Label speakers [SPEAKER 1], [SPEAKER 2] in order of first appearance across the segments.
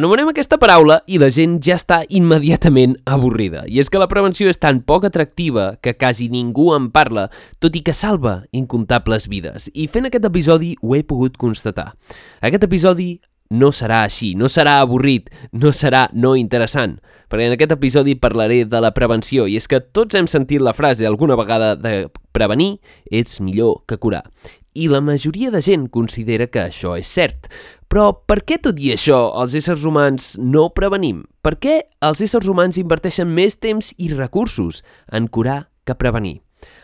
[SPEAKER 1] Anomenem aquesta paraula i la gent ja està immediatament avorrida. I és que la prevenció és tan poc atractiva que quasi ningú en parla, tot i que salva incomptables vides. I fent aquest episodi ho he pogut constatar. Aquest episodi no serà així, no serà avorrit, no serà no interessant, perquè en aquest episodi parlaré de la prevenció i és que tots hem sentit la frase alguna vegada de prevenir ets millor que curar. I la majoria de gent considera que això és cert. Però per què tot i això els éssers humans no prevenim? Per què els éssers humans inverteixen més temps i recursos en curar que prevenir?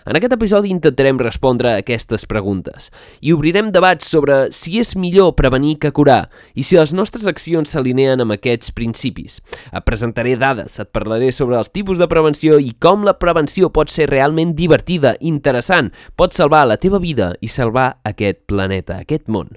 [SPEAKER 1] En aquest episodi intentarem respondre a aquestes preguntes i obrirem debats sobre si és millor prevenir que curar i si les nostres accions s'alineen amb aquests principis. Et presentaré dades, et parlaré sobre els tipus de prevenció i com la prevenció pot ser realment divertida, interessant, pot salvar la teva vida i salvar aquest planeta, aquest món.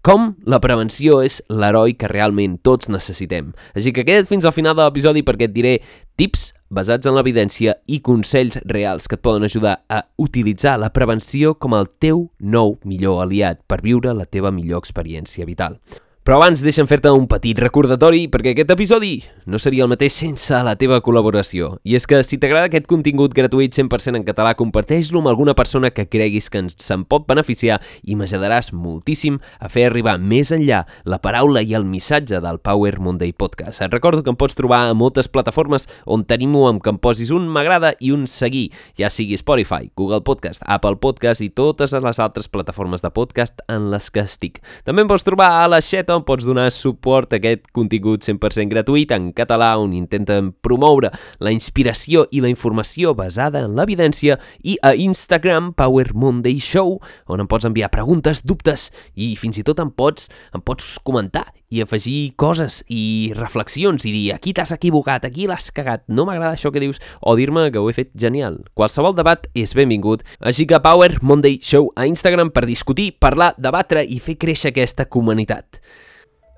[SPEAKER 1] Com la prevenció és l'heroi que realment tots necessitem. Així que queda't fins al final de l'episodi perquè et diré tips basats en l'evidència i consells reals que et poden ajudar a utilitzar la prevenció com el teu nou millor aliat per viure la teva millor experiència vital. Però abans deixa'm fer-te un petit recordatori perquè aquest episodi no seria el mateix sense la teva col·laboració. I és que si t'agrada aquest contingut gratuït 100% en català, comparteix-lo amb alguna persona que creguis que se'n pot beneficiar i m'ajudaràs moltíssim a fer arribar més enllà la paraula i el missatge del Power Monday Podcast. Et recordo que em pots trobar a moltes plataformes on tenim-ho amb que em posis un m'agrada i un seguir, ja sigui Spotify, Google Podcast, Apple Podcast i totes les altres plataformes de podcast en les que estic. També em pots trobar a la xeta on pots donar suport a aquest contingut 100% gratuït en català on intenten promoure la inspiració i la informació basada en l'evidència i a Instagram Power Monday Show on em pots enviar preguntes, dubtes i fins i tot em pots, em pots comentar i afegir coses i reflexions i dir aquí t'has equivocat, aquí l'has cagat, no m'agrada això que dius, o dir-me que ho he fet genial. Qualsevol debat és benvingut, així que Power Monday Show a Instagram per discutir, parlar, debatre i fer créixer aquesta comunitat.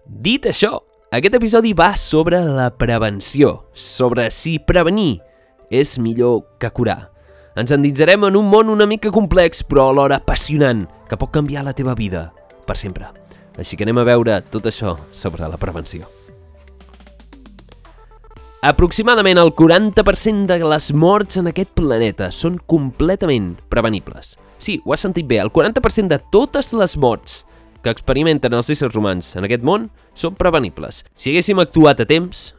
[SPEAKER 1] Dit això, aquest episodi va sobre la prevenció, sobre si prevenir és millor que curar. Ens endinsarem en un món una mica complex però alhora apassionant que pot canviar la teva vida per sempre. Així que anem a veure tot això sobre la prevenció. Aproximadament el 40% de les morts en aquest planeta són completament prevenibles. Sí, ho has sentit bé, el 40% de totes les morts que experimenten els éssers humans en aquest món són prevenibles. Si haguéssim actuat a temps,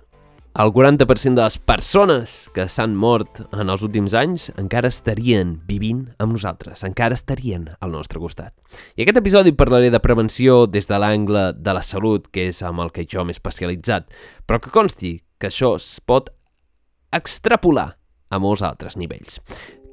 [SPEAKER 1] el 40% de les persones que s'han mort en els últims anys encara estarien vivint amb nosaltres, encara estarien al nostre costat. I aquest episodi parlaré de prevenció des de l'angle de la salut, que és amb el que jo m'he especialitzat, però que consti que això es pot extrapolar a molts altres nivells.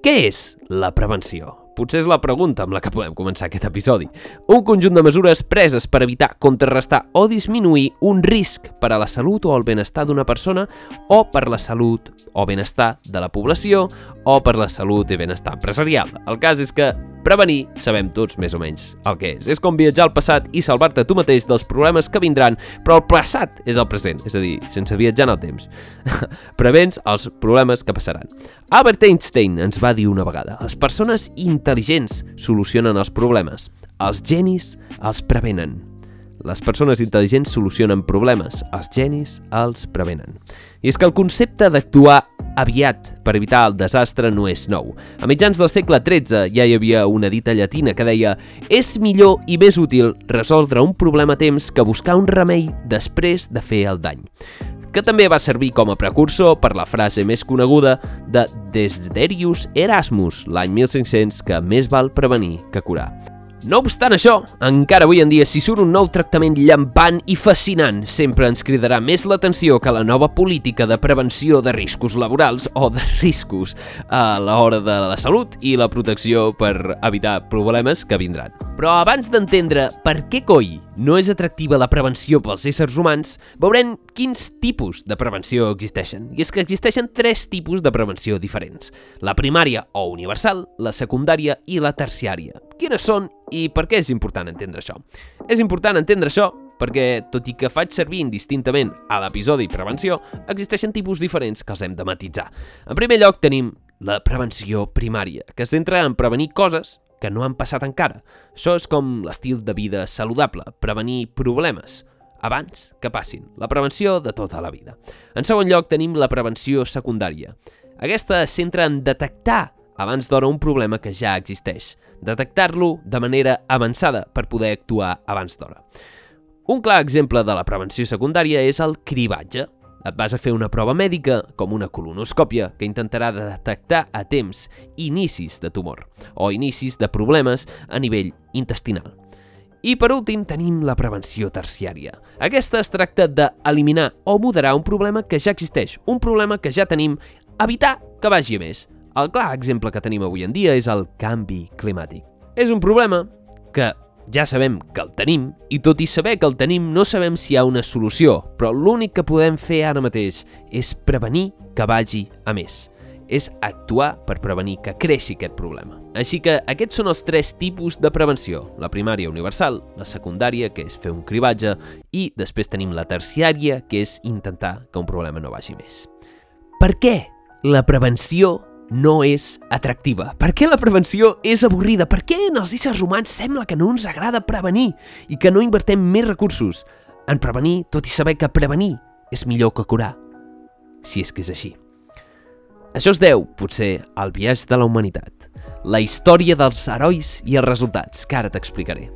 [SPEAKER 1] Què és la prevenció? Potser és la pregunta amb la que podem començar aquest episodi. Un conjunt de mesures preses per evitar, contrarrestar o disminuir un risc per a la salut o el benestar d'una persona o per la salut o benestar de la població o per la salut i benestar empresarial. El cas és que prevenir sabem tots més o menys el que és. És com viatjar al passat i salvar-te tu mateix dels problemes que vindran, però el passat és el present, és a dir, sense viatjar en el temps. Prevens els problemes que passaran. Albert Einstein ens va dir una vegada, les persones intel·ligents solucionen els problemes, els genis els prevenen. Les persones intel·ligents solucionen problemes, els genis els prevenen. I és que el concepte d'actuar aviat per evitar el desastre no és nou. A mitjans del segle XIII ja hi havia una dita llatina que deia «És millor i més útil resoldre un problema a temps que buscar un remei després de fer el dany» que també va servir com a precursor per la frase més coneguda de Desiderius Erasmus l'any 1500 que més val prevenir que curar. No obstant això, encara avui en dia si surt un nou tractament llampant i fascinant, sempre ens cridarà més l'atenció que la nova política de prevenció de riscos laborals o de riscos a l'hora de la salut i la protecció per evitar problemes que vindran. Però abans d'entendre per què coi no és atractiva la prevenció pels éssers humans, veurem quins tipus de prevenció existeixen. I és que existeixen tres tipus de prevenció diferents. La primària o universal, la secundària i la terciària. Quines són i per què és important entendre això? És important entendre això perquè, tot i que faig servir indistintament a l'episodi prevenció, existeixen tipus diferents que els hem de matitzar. En primer lloc tenim la prevenció primària, que es centra en prevenir coses que no han passat encara. Això és com l'estil de vida saludable, prevenir problemes abans que passin, la prevenció de tota la vida. En segon lloc tenim la prevenció secundària. Aquesta es centra en detectar abans d'hora un problema que ja existeix, detectar-lo de manera avançada per poder actuar abans d'hora. Un clar exemple de la prevenció secundària és el cribatge, et vas a fer una prova mèdica, com una colonoscòpia, que intentarà detectar a temps inicis de tumor o inicis de problemes a nivell intestinal. I per últim tenim la prevenció terciària. Aquesta es tracta d'eliminar o moderar un problema que ja existeix, un problema que ja tenim, evitar que vagi a més. El clar exemple que tenim avui en dia és el canvi climàtic. És un problema que ja sabem que el tenim, i tot i saber que el tenim no sabem si hi ha una solució, però l'únic que podem fer ara mateix és prevenir que vagi a més. És actuar per prevenir que creixi aquest problema. Així que aquests són els tres tipus de prevenció. La primària universal, la secundària, que és fer un cribatge, i després tenim la terciària, que és intentar que un problema no vagi més. Per què la prevenció no és atractiva? Per què la prevenció és avorrida? Per què en els éssers humans sembla que no ens agrada prevenir i que no invertem més recursos en prevenir, tot i saber que prevenir és millor que curar? Si és que és així. Això es deu, potser, al viatge de la humanitat, la història dels herois i els resultats, que ara t'explicaré.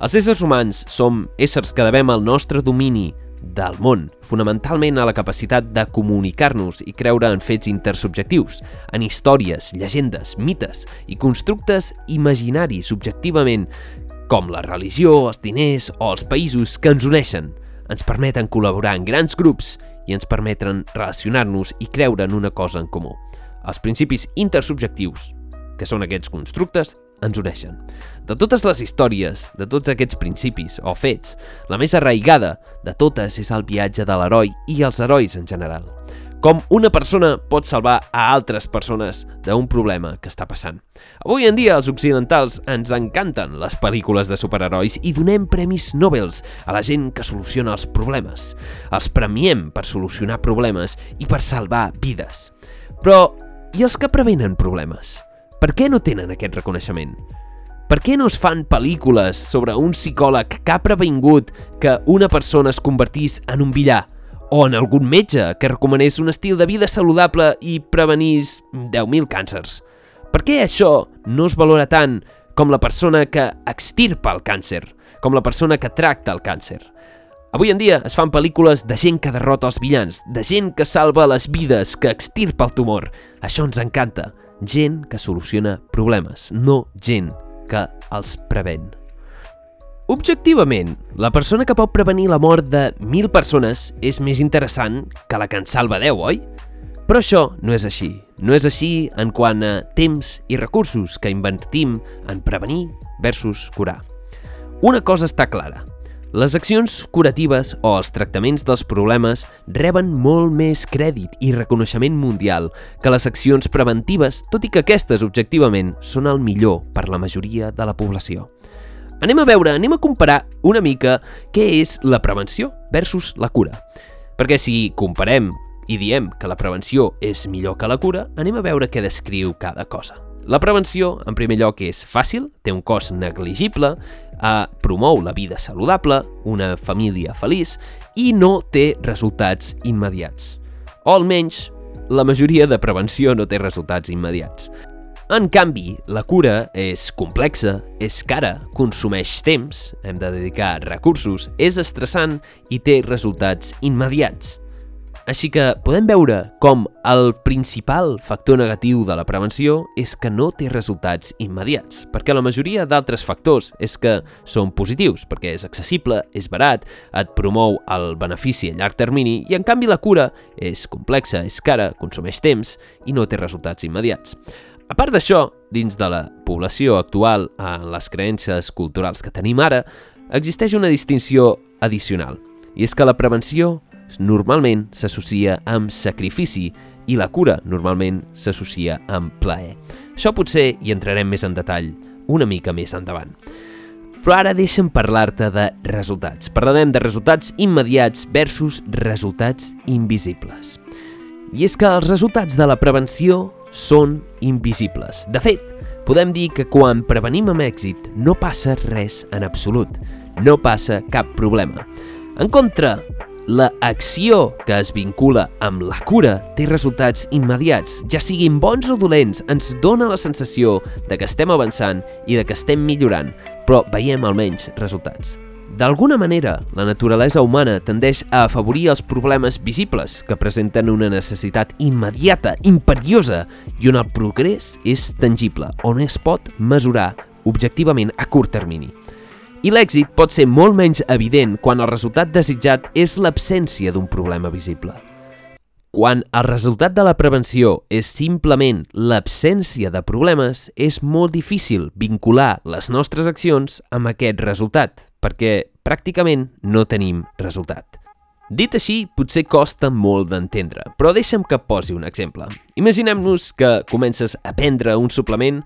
[SPEAKER 1] Els éssers humans som éssers que devem el nostre domini del món, fonamentalment a la capacitat de comunicar-nos i creure en fets intersubjectius, en històries, llegendes, mites i constructes imaginaris subjectivament, com la religió, els diners o els països que ens uneixen, ens permeten col·laborar en grans grups i ens permeten relacionar-nos i creure en una cosa en comú. Els principis intersubjectius, que són aquests constructes, ens uneixen. De totes les històries, de tots aquests principis o fets, la més arraigada de totes és el viatge de l'heroi i els herois en general. Com una persona pot salvar a altres persones d'un problema que està passant. Avui en dia els occidentals ens encanten les pel·lícules de superherois i donem premis Nobels a la gent que soluciona els problemes. Els premiem per solucionar problemes i per salvar vides. Però, i els que prevenen problemes? Per què no tenen aquest reconeixement? Per què no es fan pel·lícules sobre un psicòleg que ha previngut que una persona es convertís en un billar? O en algun metge que recomanés un estil de vida saludable i prevenís 10.000 càncers? Per què això no es valora tant com la persona que extirpa el càncer, com la persona que tracta el càncer? Avui en dia es fan pel·lícules de gent que derrota els villans, de gent que salva les vides, que extirpa el tumor. Això ens encanta gent que soluciona problemes, no gent que els prevén. Objectivament, la persona que pot prevenir la mort de mil persones és més interessant que la que en salva 10, oi? Però això no és així. No és així en quant a temps i recursos que invertim en prevenir versus curar. Una cosa està clara. Les accions curatives o els tractaments dels problemes reben molt més crèdit i reconeixement mundial que les accions preventives, tot i que aquestes, objectivament, són el millor per la majoria de la població. Anem a veure, anem a comparar una mica què és la prevenció versus la cura. Perquè si comparem i diem que la prevenció és millor que la cura, anem a veure què descriu cada cosa. La prevenció, en primer lloc, és fàcil, té un cost negligible, eh, promou la vida saludable, una família feliç i no té resultats immediats. O almenys, la majoria de prevenció no té resultats immediats. En canvi, la cura és complexa, és cara, consumeix temps, hem de dedicar recursos, és estressant i té resultats immediats. Així que podem veure com el principal factor negatiu de la prevenció és que no té resultats immediats, perquè la majoria d'altres factors és que són positius, perquè és accessible, és barat, et promou el benefici a llarg termini i en canvi la cura és complexa, és cara, consumeix temps i no té resultats immediats. A part d'això, dins de la població actual, en les creences culturals que tenim ara, existeix una distinció addicional, i és que la prevenció normalment s'associa amb sacrifici i la cura normalment s'associa amb plaer. Això potser hi entrarem més en detall una mica més endavant. Però ara deixa'm parlar-te de resultats. Parlarem de resultats immediats versus resultats invisibles. I és que els resultats de la prevenció són invisibles. De fet, podem dir que quan prevenim amb èxit no passa res en absolut. No passa cap problema. En contra, la acció que es vincula amb la cura té resultats immediats, ja siguin bons o dolents, ens dona la sensació de que estem avançant i de que estem millorant, però veiem almenys resultats. D'alguna manera, la naturalesa humana tendeix a afavorir els problemes visibles que presenten una necessitat immediata, imperiosa, i on el progrés és tangible, on es pot mesurar objectivament a curt termini. I l'èxit pot ser molt menys evident quan el resultat desitjat és l'absència d'un problema visible. Quan el resultat de la prevenció és simplement l'absència de problemes, és molt difícil vincular les nostres accions amb aquest resultat, perquè pràcticament no tenim resultat. Dit així, potser costa molt d'entendre, però deixa'm que posi un exemple. Imaginem-nos que comences a prendre un suplement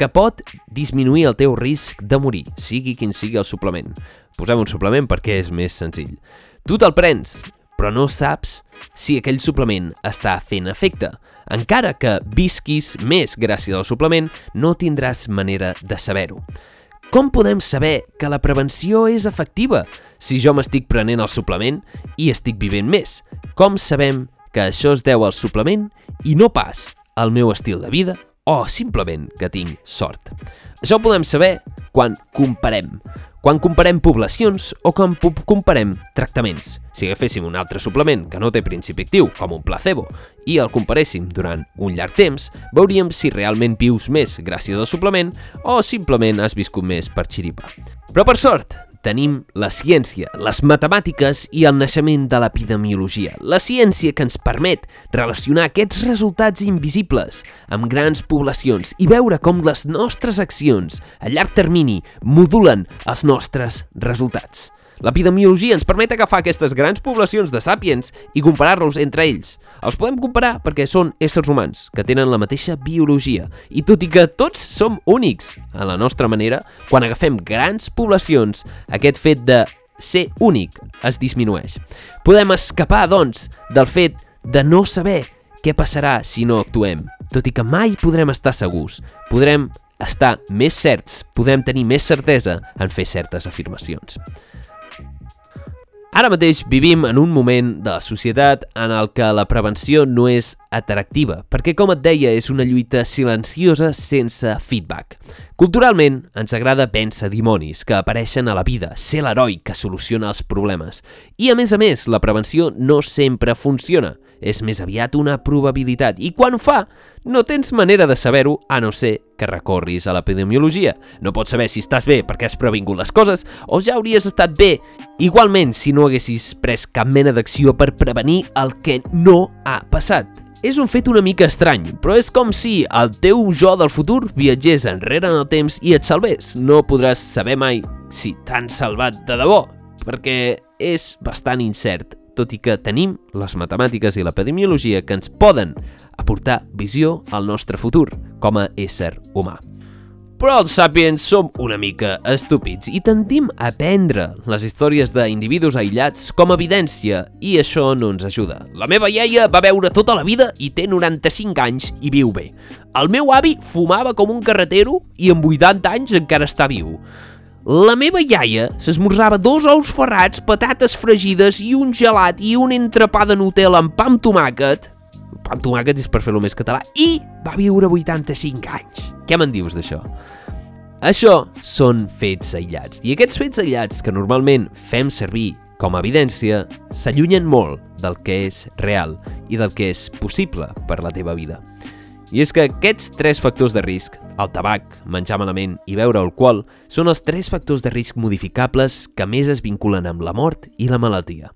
[SPEAKER 1] que pot disminuir el teu risc de morir, sigui quin sigui el suplement. Posem un suplement perquè és més senzill. Tu te'l prens, però no saps si aquell suplement està fent efecte. Encara que visquis més gràcies al suplement, no tindràs manera de saber-ho. Com podem saber que la prevenció és efectiva si jo m'estic prenent el suplement i estic vivint més? Com sabem que això es deu al suplement i no pas al meu estil de vida o simplement que tinc sort? Això ho podem saber quan comparem. Quan comparem poblacions o quan comparem tractaments. Si agaféssim un altre suplement que no té principi actiu, com un placebo, i el comparéssim durant un llarg temps, veuríem si realment vius més gràcies al suplement o simplement has viscut més per xiripa. Però per sort, tenim la ciència, les matemàtiques i el naixement de l'epidemiologia. La ciència que ens permet relacionar aquests resultats invisibles amb grans poblacions i veure com les nostres accions a llarg termini modulen els nostres resultats. L'epidemiologia ens permet agafar aquestes grans poblacions de sàpiens i comparar-los entre ells. Els podem comparar perquè són éssers humans, que tenen la mateixa biologia. I tot i que tots som únics a la nostra manera, quan agafem grans poblacions, aquest fet de ser únic es disminueix. Podem escapar, doncs, del fet de no saber què passarà si no actuem, tot i que mai podrem estar segurs. Podrem estar més certs, podem tenir més certesa en fer certes afirmacions. Ara mateix vivim en un moment de la societat en el que la prevenció no és atractiva, perquè, com et deia, és una lluita silenciosa sense feedback. Culturalment, ens agrada vèncer dimonis que apareixen a la vida, ser l'heroi que soluciona els problemes. I, a més a més, la prevenció no sempre funciona és més aviat una probabilitat i quan fa no tens manera de saber-ho a no ser que recorris a l'epidemiologia. No pots saber si estàs bé perquè has previngut les coses o ja hauries estat bé igualment si no haguessis pres cap mena d'acció per prevenir el que no ha passat. És un fet una mica estrany, però és com si el teu jo del futur viatgés enrere en el temps i et salvés. No podràs saber mai si t'han salvat de debò, perquè és bastant incert tot i que tenim les matemàtiques i l'epidemiologia que ens poden aportar visió al nostre futur com a ésser humà. Però els sàpiens som una mica estúpids i tendim a prendre les històries d'individus aïllats com a evidència i això no ens ajuda. La meva iaia va veure tota la vida i té 95 anys i viu bé. El meu avi fumava com un carretero i amb 80 anys encara està viu. La meva iaia s'esmorzava dos ous ferrats, patates fregides i un gelat i un entrepà de Nutella amb pa amb tomàquet. Pa amb tomàquet és per fer-lo més català. I va viure 85 anys. Què me'n dius d'això? Això són fets aïllats. I aquests fets aïllats que normalment fem servir com a evidència s'allunyen molt del que és real i del que és possible per la teva vida. I és que aquests tres factors de risc, el tabac, menjar malament i beure alcohol, són els tres factors de risc modificables que més es vinculen amb la mort i la malaltia.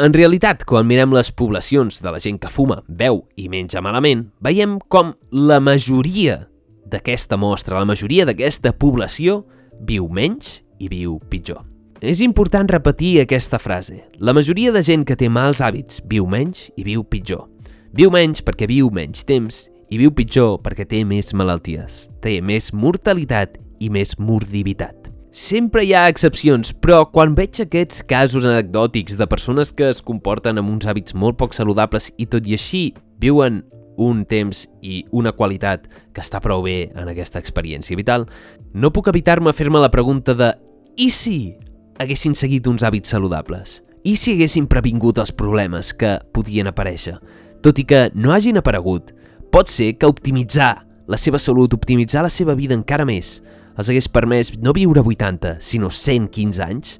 [SPEAKER 1] En realitat, quan mirem les poblacions de la gent que fuma, beu i menja malament, veiem com la majoria d'aquesta mostra, la majoria d'aquesta població, viu menys i viu pitjor. és important repetir aquesta frase. La majoria de gent que té mals hàbits viu menys i viu pitjor. Viu menys perquè viu menys temps i viu pitjor perquè té més malalties, té més mortalitat i més mordivitat. Sempre hi ha excepcions, però quan veig aquests casos anecdòtics de persones que es comporten amb uns hàbits molt poc saludables i tot i així viuen un temps i una qualitat que està prou bé en aquesta experiència vital, no puc evitar-me fer-me la pregunta de i si haguessin seguit uns hàbits saludables? I si haguessin previngut els problemes que podien aparèixer? Tot i que no hagin aparegut, pot ser que optimitzar la seva salut, optimitzar la seva vida encara més, els hagués permès no viure 80, sinó 115 anys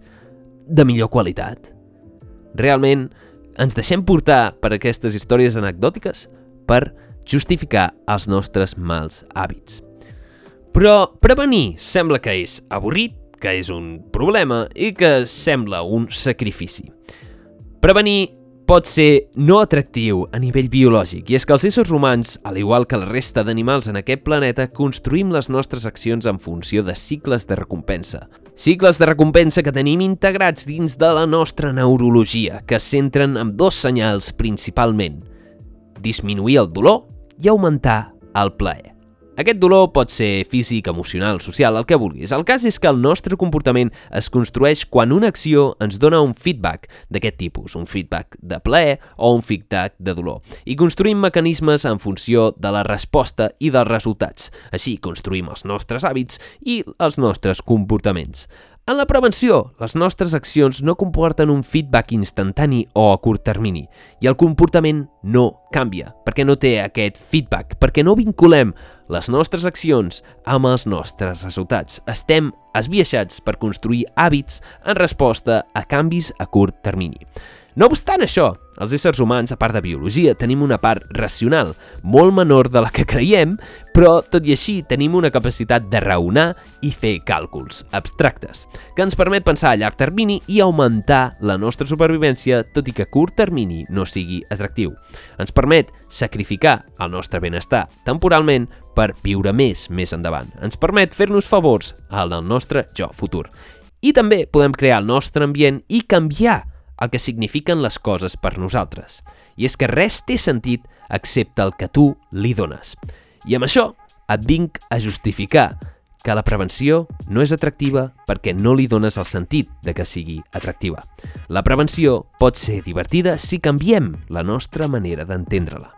[SPEAKER 1] de millor qualitat. Realment, ens deixem portar per aquestes històries anecdòtiques per justificar els nostres mals hàbits. Però prevenir sembla que és avorrit, que és un problema i que sembla un sacrifici. Prevenir pot ser no atractiu a nivell biològic, i és que els éssers humans, al igual que la resta d'animals en aquest planeta, construïm les nostres accions en funció de cicles de recompensa. Cicles de recompensa que tenim integrats dins de la nostra neurologia, que es centren en dos senyals principalment – disminuir el dolor i augmentar el plaer. Aquest dolor pot ser físic, emocional, social, el que vulguis. El cas és que el nostre comportament es construeix quan una acció ens dona un feedback d'aquest tipus, un feedback de plaer o un feedback de dolor. I construïm mecanismes en funció de la resposta i dels resultats. Així construïm els nostres hàbits i els nostres comportaments. En la prevenció, les nostres accions no comporten un feedback instantani o a curt termini i el comportament no canvia perquè no té aquest feedback, perquè no vinculem les nostres accions amb els nostres resultats. Estem esbiaixats per construir hàbits en resposta a canvis a curt termini. No obstant això, els éssers humans, a part de biologia, tenim una part racional, molt menor de la que creiem, però tot i així tenim una capacitat de raonar i fer càlculs abstractes, que ens permet pensar a llarg termini i augmentar la nostra supervivència, tot i que a curt termini no sigui atractiu. Ens permet sacrificar el nostre benestar temporalment per viure més més endavant. Ens permet fer-nos favors al nostre jo futur. I també podem crear el nostre ambient i canviar el que signifiquen les coses per nosaltres. I és que res té sentit excepte el que tu li dones. I amb això et vinc a justificar que la prevenció no és atractiva perquè no li dones el sentit de que sigui atractiva. La prevenció pot ser divertida si canviem la nostra manera d'entendre-la.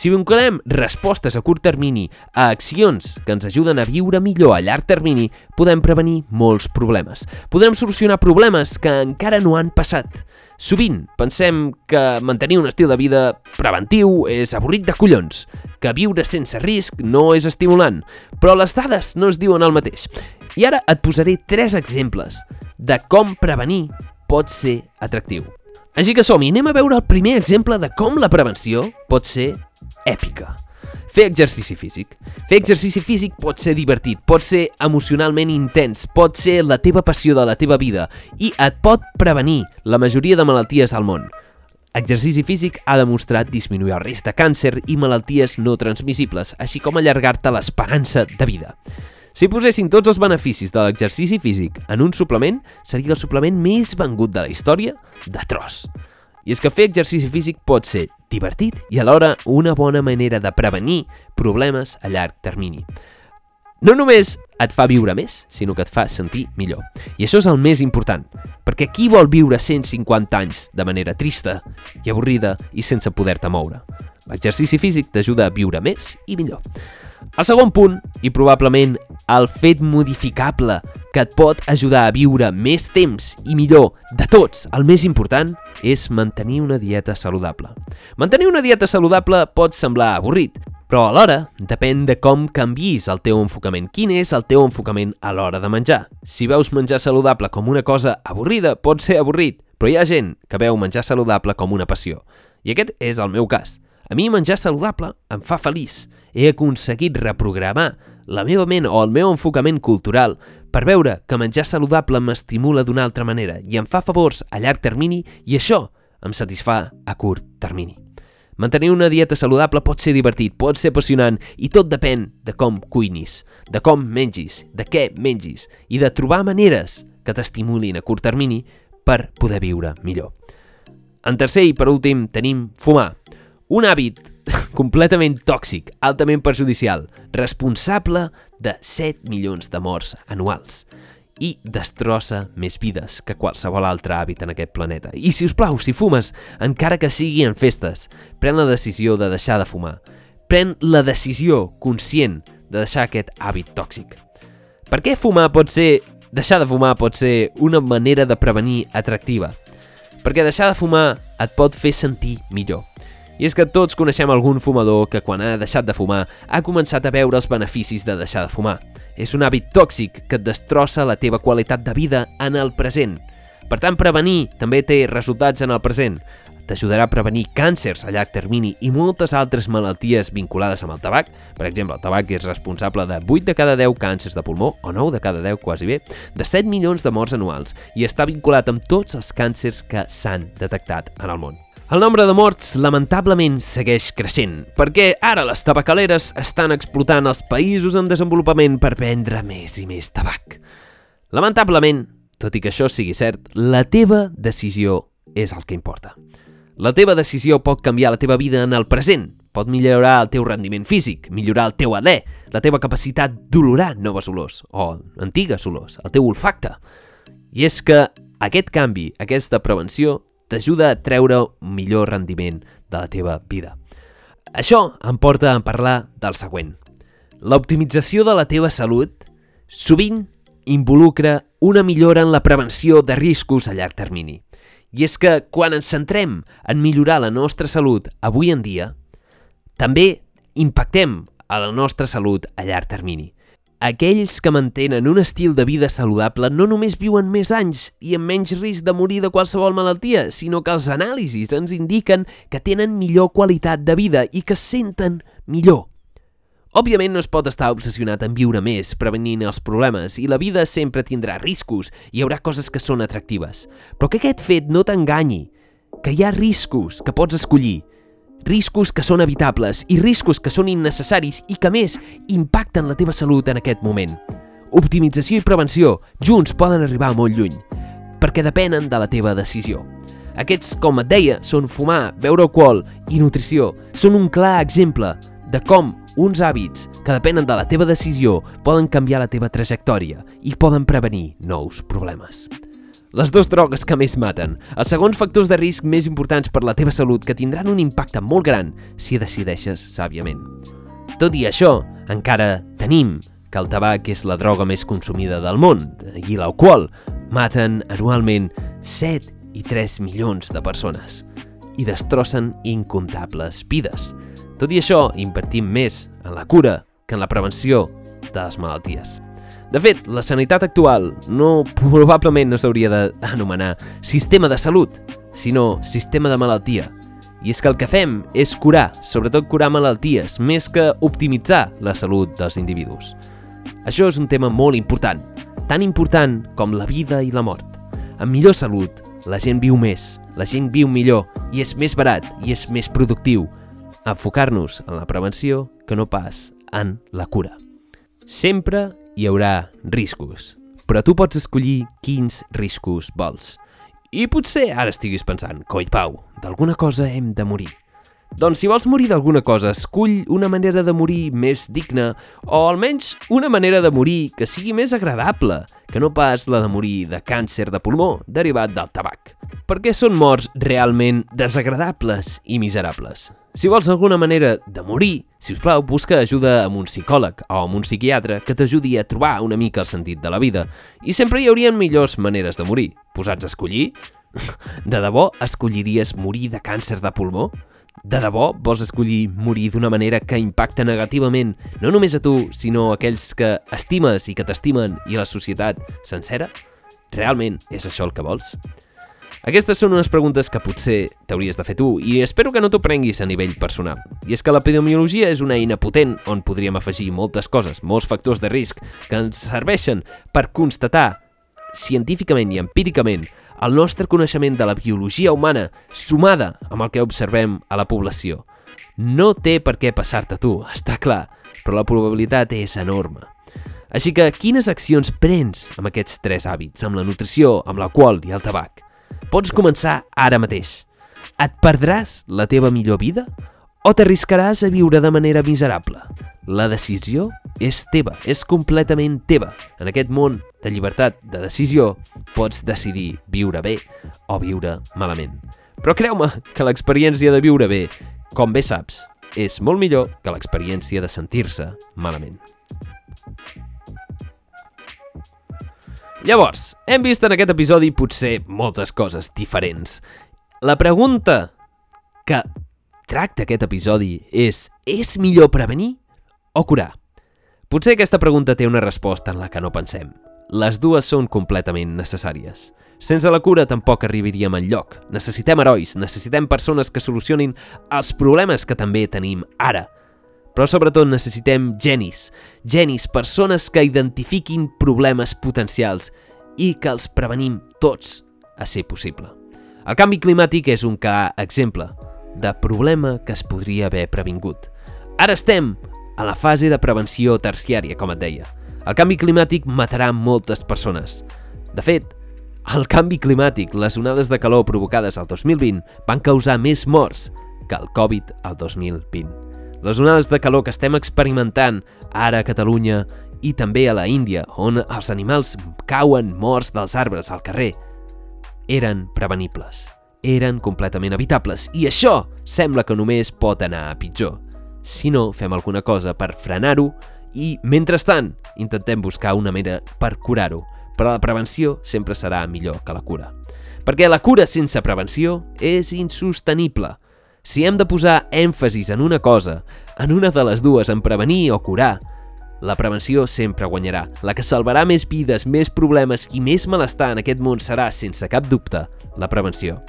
[SPEAKER 1] Si vinculem respostes a curt termini a accions que ens ajuden a viure millor a llarg termini, podem prevenir molts problemes. Podrem solucionar problemes que encara no han passat. Sovint pensem que mantenir un estil de vida preventiu és avorrit de collons, que viure sense risc no és estimulant, però les dades no es diuen el mateix. I ara et posaré tres exemples de com prevenir pot ser atractiu. Així que som-hi, anem a veure el primer exemple de com la prevenció pot ser èpica. Fer exercici físic. Fer exercici físic pot ser divertit, pot ser emocionalment intens, pot ser la teva passió de la teva vida i et pot prevenir la majoria de malalties al món. Exercici físic ha demostrat disminuir el risc de càncer i malalties no transmissibles, així com allargar-te l'esperança de vida. Si posessin tots els beneficis de l'exercici físic en un suplement, seria el suplement més vengut de la història de tros. I és que fer exercici físic pot ser divertit i alhora una bona manera de prevenir problemes a llarg termini. No només et fa viure més, sinó que et fa sentir millor. I això és el més important, perquè qui vol viure 150 anys de manera trista i avorrida i sense poder-te moure? L'exercici físic t'ajuda a viure més i millor. El segon punt, i probablement el fet modificable que et pot ajudar a viure més temps i millor de tots, el més important, és mantenir una dieta saludable. Mantenir una dieta saludable pot semblar avorrit, però alhora depèn de com canvis el teu enfocament. Quin és el teu enfocament a l'hora de menjar? Si veus menjar saludable com una cosa avorrida, pot ser avorrit, però hi ha gent que veu menjar saludable com una passió. I aquest és el meu cas. A mi menjar saludable em fa feliç he aconseguit reprogramar la meva ment o el meu enfocament cultural per veure que menjar saludable m'estimula d'una altra manera i em fa favors a llarg termini i això em satisfà a curt termini. Mantenir una dieta saludable pot ser divertit, pot ser apassionant i tot depèn de com cuinis, de com mengis, de què mengis i de trobar maneres que t'estimulin a curt termini per poder viure millor. En tercer i per últim tenim fumar, un hàbit completament tòxic, altament perjudicial, responsable de 7 milions de morts anuals i destrossa més vides que qualsevol altre hàbit en aquest planeta. I si us plau, si fumes, encara que sigui en festes, pren la decisió de deixar de fumar. Pren la decisió conscient de deixar aquest hàbit tòxic. Per què fumar pot ser... Deixar de fumar pot ser una manera de prevenir atractiva? Perquè deixar de fumar et pot fer sentir millor. I és que tots coneixem algun fumador que quan ha deixat de fumar ha començat a veure els beneficis de deixar de fumar. És un hàbit tòxic que et destrossa la teva qualitat de vida en el present. Per tant, prevenir també té resultats en el present. T'ajudarà a prevenir càncers a llarg termini i moltes altres malalties vinculades amb el tabac. Per exemple, el tabac és responsable de 8 de cada 10 càncers de pulmó, o 9 de cada 10 quasi bé, de 7 milions de morts anuals i està vinculat amb tots els càncers que s'han detectat en el món. El nombre de morts, lamentablement, segueix creixent, perquè ara les tabacaleres estan explotant els països en desenvolupament per vendre més i més tabac. Lamentablement, tot i que això sigui cert, la teva decisió és el que importa. La teva decisió pot canviar la teva vida en el present, pot millorar el teu rendiment físic, millorar el teu alè, la teva capacitat d'olorar noves olors, o antigues olors, el teu olfacte. I és que aquest canvi, aquesta prevenció, t'ajuda a treure un millor rendiment de la teva vida. Això em porta a parlar del següent. L'optimització de la teva salut sovint involucra una millora en la prevenció de riscos a llarg termini. I és que quan ens centrem en millorar la nostra salut avui en dia, també impactem a la nostra salut a llarg termini. Aquells que mantenen un estil de vida saludable no només viuen més anys i amb menys risc de morir de qualsevol malaltia, sinó que els anàlisis ens indiquen que tenen millor qualitat de vida i que senten millor. Òbviament no es pot estar obsessionat en viure més, prevenint els problemes, i la vida sempre tindrà riscos, hi haurà coses que són atractives. Però que aquest fet no t'enganyi, que hi ha riscos que pots escollir, riscos que són evitables i riscos que són innecessaris i que més impacten la teva salut en aquest moment. Optimització i prevenció junts poden arribar molt lluny, perquè depenen de la teva decisió. Aquests, com et deia, són fumar, beure alcohol i nutrició. Són un clar exemple de com uns hàbits que depenen de la teva decisió poden canviar la teva trajectòria i poden prevenir nous problemes. Les dues drogues que més maten, els segons factors de risc més importants per la teva salut que tindran un impacte molt gran si decideixes sàviament. Tot i això, encara tenim que el tabac és la droga més consumida del món i l'alcohol maten anualment 7 i 3 milions de persones i destrossen incontables vides. Tot i això, invertim més en la cura que en la prevenció de les malalties. De fet, la sanitat actual no probablement no s'hauria d'anomenar sistema de salut, sinó sistema de malaltia. I és que el que fem és curar, sobretot curar malalties, més que optimitzar la salut dels individus. Això és un tema molt important, tan important com la vida i la mort. Amb millor salut, la gent viu més, la gent viu millor i és més barat i és més productiu enfocar-nos en la prevenció que no pas en la cura. Sempre hi haurà riscos, però tu pots escollir quins riscos vols. I potser ara estiguis pensant, coi Pau, d'alguna cosa hem de morir. Doncs si vols morir d'alguna cosa, escull una manera de morir més digna, o almenys una manera de morir que sigui més agradable, que no pas la de morir de càncer de pulmó derivat del tabac. Perquè són morts realment desagradables i miserables. Si vols alguna manera de morir, si us plau, busca ajuda amb un psicòleg o amb un psiquiatre que t'ajudi a trobar una mica el sentit de la vida. I sempre hi haurien millors maneres de morir. Posats a escollir? De debò escolliries morir de càncer de pulmó? De debò vols escollir morir d'una manera que impacta negativament no només a tu, sinó a aquells que estimes i que t'estimen i a la societat sencera? Realment és això el que vols? Aquestes són unes preguntes que potser t'hauries de fer tu i espero que no t'ho prenguis a nivell personal. I és que l'epidemiologia és una eina potent on podríem afegir moltes coses, molts factors de risc que ens serveixen per constatar científicament i empíricament el nostre coneixement de la biologia humana sumada amb el que observem a la població. No té per què passar-te tu, està clar, però la probabilitat és enorme. Així que, quines accions prens amb aquests tres hàbits, amb la nutrició, amb l'alcohol i el tabac? Pots començar ara mateix. Et perdràs la teva millor vida o t'arriscaràs a viure de manera miserable? La decisió és teva, és completament teva. En aquest món de llibertat de decisió pots decidir viure bé o viure malament. Però creu-me que l'experiència de viure bé, com bé saps, és molt millor que l'experiència de sentir-se malament. Llavors, hem vist en aquest episodi potser moltes coses diferents. La pregunta que tracta aquest episodi és és millor prevenir o curar? Potser aquesta pregunta té una resposta en la que no pensem. Les dues són completament necessàries. Sense la cura tampoc arribaríem al lloc. Necessitem herois, necessitem persones que solucionin els problemes que també tenim ara – però sobretot necessitem genis, genis, persones que identifiquin problemes potencials i que els prevenim tots a ser possible. El canvi climàtic és un clar exemple de problema que es podria haver previngut. Ara estem a la fase de prevenció terciària, com et deia. El canvi climàtic matarà moltes persones. De fet, el canvi climàtic, les onades de calor provocades al 2020 van causar més morts que el Covid al 2020. Les onades de calor que estem experimentant ara a Catalunya i també a la Índia, on els animals cauen morts dels arbres al carrer, eren prevenibles, eren completament evitables i això sembla que només pot anar a pitjor. Si no, fem alguna cosa per frenar-ho i, mentrestant, intentem buscar una manera per curar-ho, però la prevenció sempre serà millor que la cura. Perquè la cura sense prevenció és insostenible. Si hem de posar èmfasis en una cosa, en una de les dues, en prevenir o curar, la prevenció sempre guanyarà. La que salvarà més vides, més problemes i més malestar en aquest món serà, sense cap dubte, la prevenció.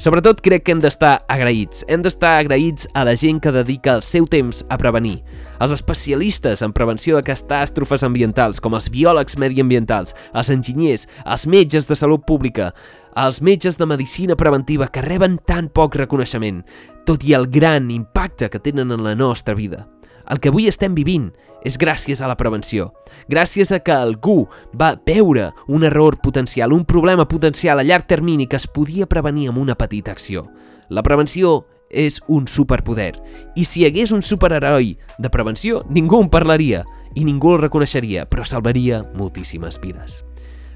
[SPEAKER 1] Sobretot crec que hem d'estar agraïts. Hem d'estar agraïts a la gent que dedica el seu temps a prevenir. Els especialistes en prevenció de catàstrofes ambientals, com els biòlegs mediambientals, els enginyers, els metges de salut pública, els metges de medicina preventiva que reben tan poc reconeixement, tot i el gran impacte que tenen en la nostra vida. El que avui estem vivint és gràcies a la prevenció. Gràcies a que algú va veure un error potencial, un problema potencial a llarg termini que es podia prevenir amb una petita acció. La prevenció és un superpoder. I si hi hagués un superheroi de prevenció, ningú en parlaria i ningú el reconeixeria, però salvaria moltíssimes vides.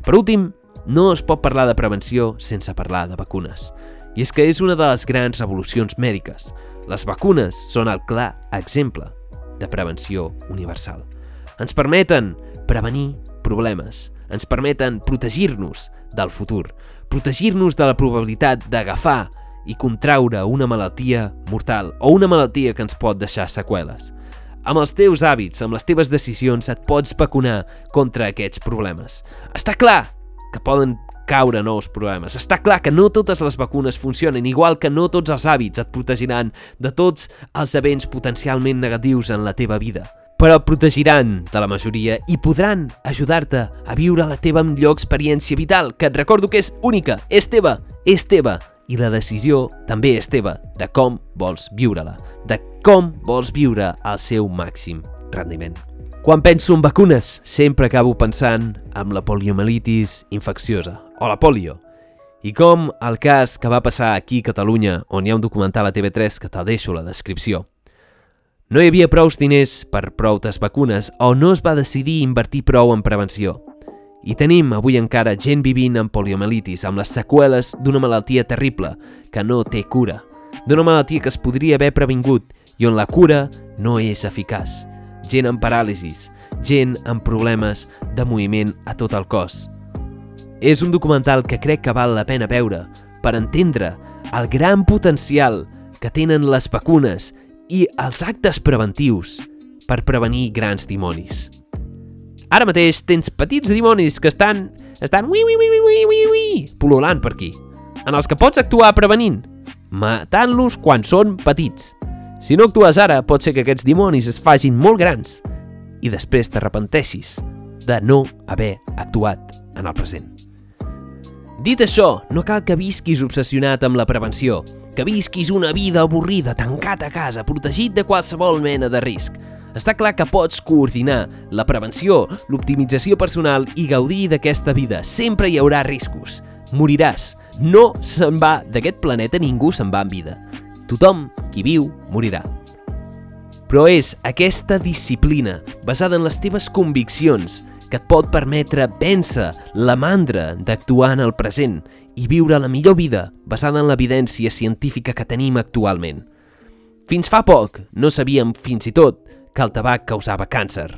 [SPEAKER 1] Per últim, no es pot parlar de prevenció sense parlar de vacunes. I és que és una de les grans revolucions mèdiques. Les vacunes són el clar exemple de prevenció universal. Ens permeten prevenir problemes, ens permeten protegir-nos del futur, protegir-nos de la probabilitat d'agafar i contraure una malaltia mortal o una malaltia que ens pot deixar seqüeles. Amb els teus hàbits, amb les teves decisions, et pots vacunar contra aquests problemes. Està clar que poden caure nous problemes. Està clar que no totes les vacunes funcionen, igual que no tots els hàbits et protegiran de tots els events potencialment negatius en la teva vida. Però et protegiran de la majoria i podran ajudar-te a viure la teva millor experiència vital, que et recordo que és única, és teva, és teva, i la decisió també és teva de com vols viure-la, de com vols viure al seu màxim rendiment. Quan penso en vacunes, sempre acabo pensant en la poliomielitis infecciosa, o la polio, i com el cas que va passar aquí a Catalunya, on hi ha un documental a TV3 que te'l deixo a la descripció. No hi havia prous diners per proutes vacunes o no es va decidir invertir prou en prevenció. I tenim avui encara gent vivint amb poliomielitis, amb les seqüeles d'una malaltia terrible que no té cura, d'una malaltia que es podria haver previngut i on la cura no és eficaç gent amb paràlisis, gent amb problemes de moviment a tot el cos. És un documental que crec que val la pena veure per entendre el gran potencial que tenen les vacunes i els actes preventius per prevenir grans dimonis. Ara mateix tens petits dimonis que estan estan ui, ui, ui, ui, ui, ui, ui, pululant per aquí, en els que pots actuar prevenint, matant-los quan són petits. Si no actues ara, pot ser que aquests dimonis es facin molt grans i després t'arrepenteixis de no haver actuat en el present. Dit això, no cal que visquis obsessionat amb la prevenció, que visquis una vida avorrida, tancat a casa, protegit de qualsevol mena de risc. Està clar que pots coordinar la prevenció, l'optimització personal i gaudir d'aquesta vida. Sempre hi haurà riscos. Moriràs. No se'n va d'aquest planeta, ningú se'n va en vida. Tothom qui viu morirà. Però és aquesta disciplina, basada en les teves conviccions, que et pot permetre vèncer la mandra d'actuar en el present i viure la millor vida basada en l'evidència científica que tenim actualment. Fins fa poc no sabíem fins i tot que el tabac causava càncer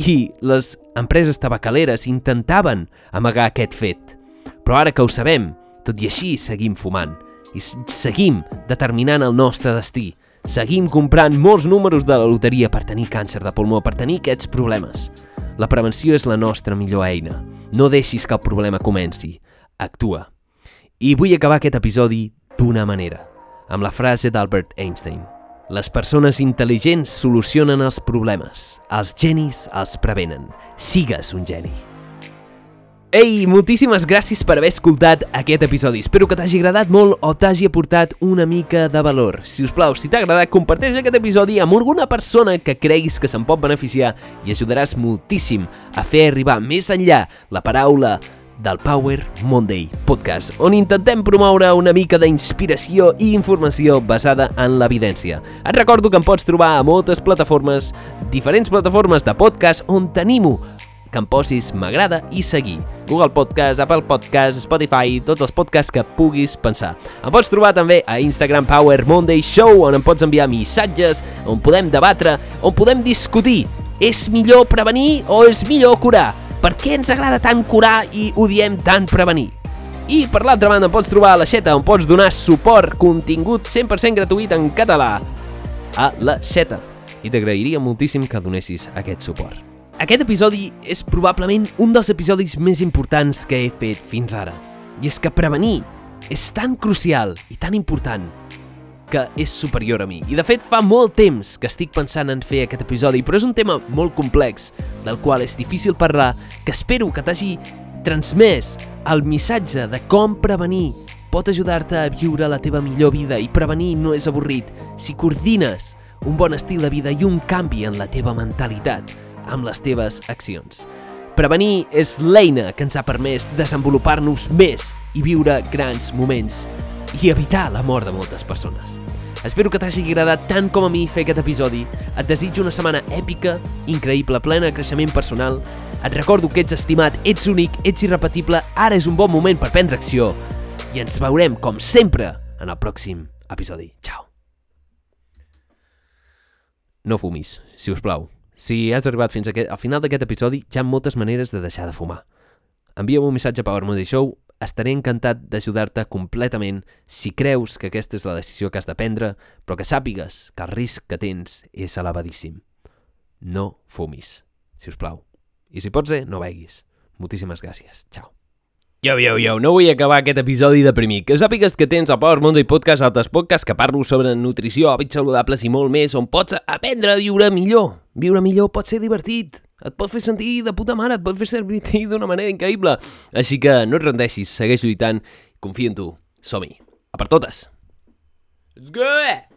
[SPEAKER 1] i les empreses tabacaleres intentaven amagar aquest fet. Però ara que ho sabem, tot i així seguim fumant i seguim determinant el nostre destí. Seguim comprant molts números de la loteria per tenir càncer de pulmó, per tenir aquests problemes. La prevenció és la nostra millor eina. No deixis que el problema comenci. Actua. I vull acabar aquest episodi d'una manera, amb la frase d'Albert Einstein. Les persones intel·ligents solucionen els problemes. Els genis els prevenen. Sigues un geni. Ei, moltíssimes gràcies per haver escoltat aquest episodi. Espero que t'hagi agradat molt o t'hagi aportat una mica de valor. Si us plau, si t'ha agradat, comparteix aquest episodi amb alguna persona que creguis que se'n pot beneficiar i ajudaràs moltíssim a fer arribar més enllà la paraula del Power Monday Podcast, on intentem promoure una mica d'inspiració i informació basada en l'evidència. Et recordo que em pots trobar a moltes plataformes, diferents plataformes de podcast on tenim-ho que em posis m'agrada i seguir. Google Podcast, Apple Podcast, Spotify, tots els podcasts que puguis pensar. Em pots trobar també a Instagram Power Monday Show, on em pots enviar missatges, on podem debatre, on podem discutir. És millor prevenir o és millor curar? Per què ens agrada tant curar i odiem tant prevenir? I per l'altra banda em pots trobar a la Xeta on pots donar suport, contingut 100% gratuït en català a la Xeta. I t'agrairia moltíssim que donessis aquest suport. Aquest episodi és probablement un dels episodis més importants que he fet fins ara. I és que prevenir és tan crucial i tan important que és superior a mi. I de fet fa molt temps que estic pensant en fer aquest episodi, però és un tema molt complex, del qual és difícil parlar, que espero que t'hagi transmès el missatge de com prevenir pot ajudar-te a viure la teva millor vida i prevenir no és avorrit si coordines un bon estil de vida i un canvi en la teva mentalitat amb les teves accions. Prevenir és l'eina que ens ha permès desenvolupar-nos més i viure grans moments i evitar la mort de moltes persones. Espero que t'hagi agradat tant com a mi fer aquest episodi. Et desitjo una setmana èpica, increïble, plena de creixement personal. Et recordo que ets estimat, ets únic, ets irrepetible, ara és un bon moment per prendre acció. I ens veurem, com sempre, en el pròxim episodi. Ciao. No fumis, si us plau. Si has arribat fins aquest, al final d'aquest episodi, hi ha moltes maneres de deixar de fumar. Envia'm un missatge a Power Moody Show estaré encantat d'ajudar-te completament si creus que aquesta és la decisió que has de prendre, però que sàpigues que el risc que tens és elevadíssim. No fumis, si us plau. I si pots ser, no beguis. Moltíssimes gràcies. Ciao. Yo, yo, yo, no vull acabar aquest episodi deprimit. Que sàpigues que tens al Power Monday Podcast altres podcasts que parlo sobre nutrició, hàbits saludables i molt més, on pots aprendre a viure millor. Viure millor pot ser divertit et pot fer sentir de puta mare, et pot fer servir d'una manera increïble. Així que no et rendeixis, segueix lluitant, confia en tu. Som-hi. A per totes. Let's go!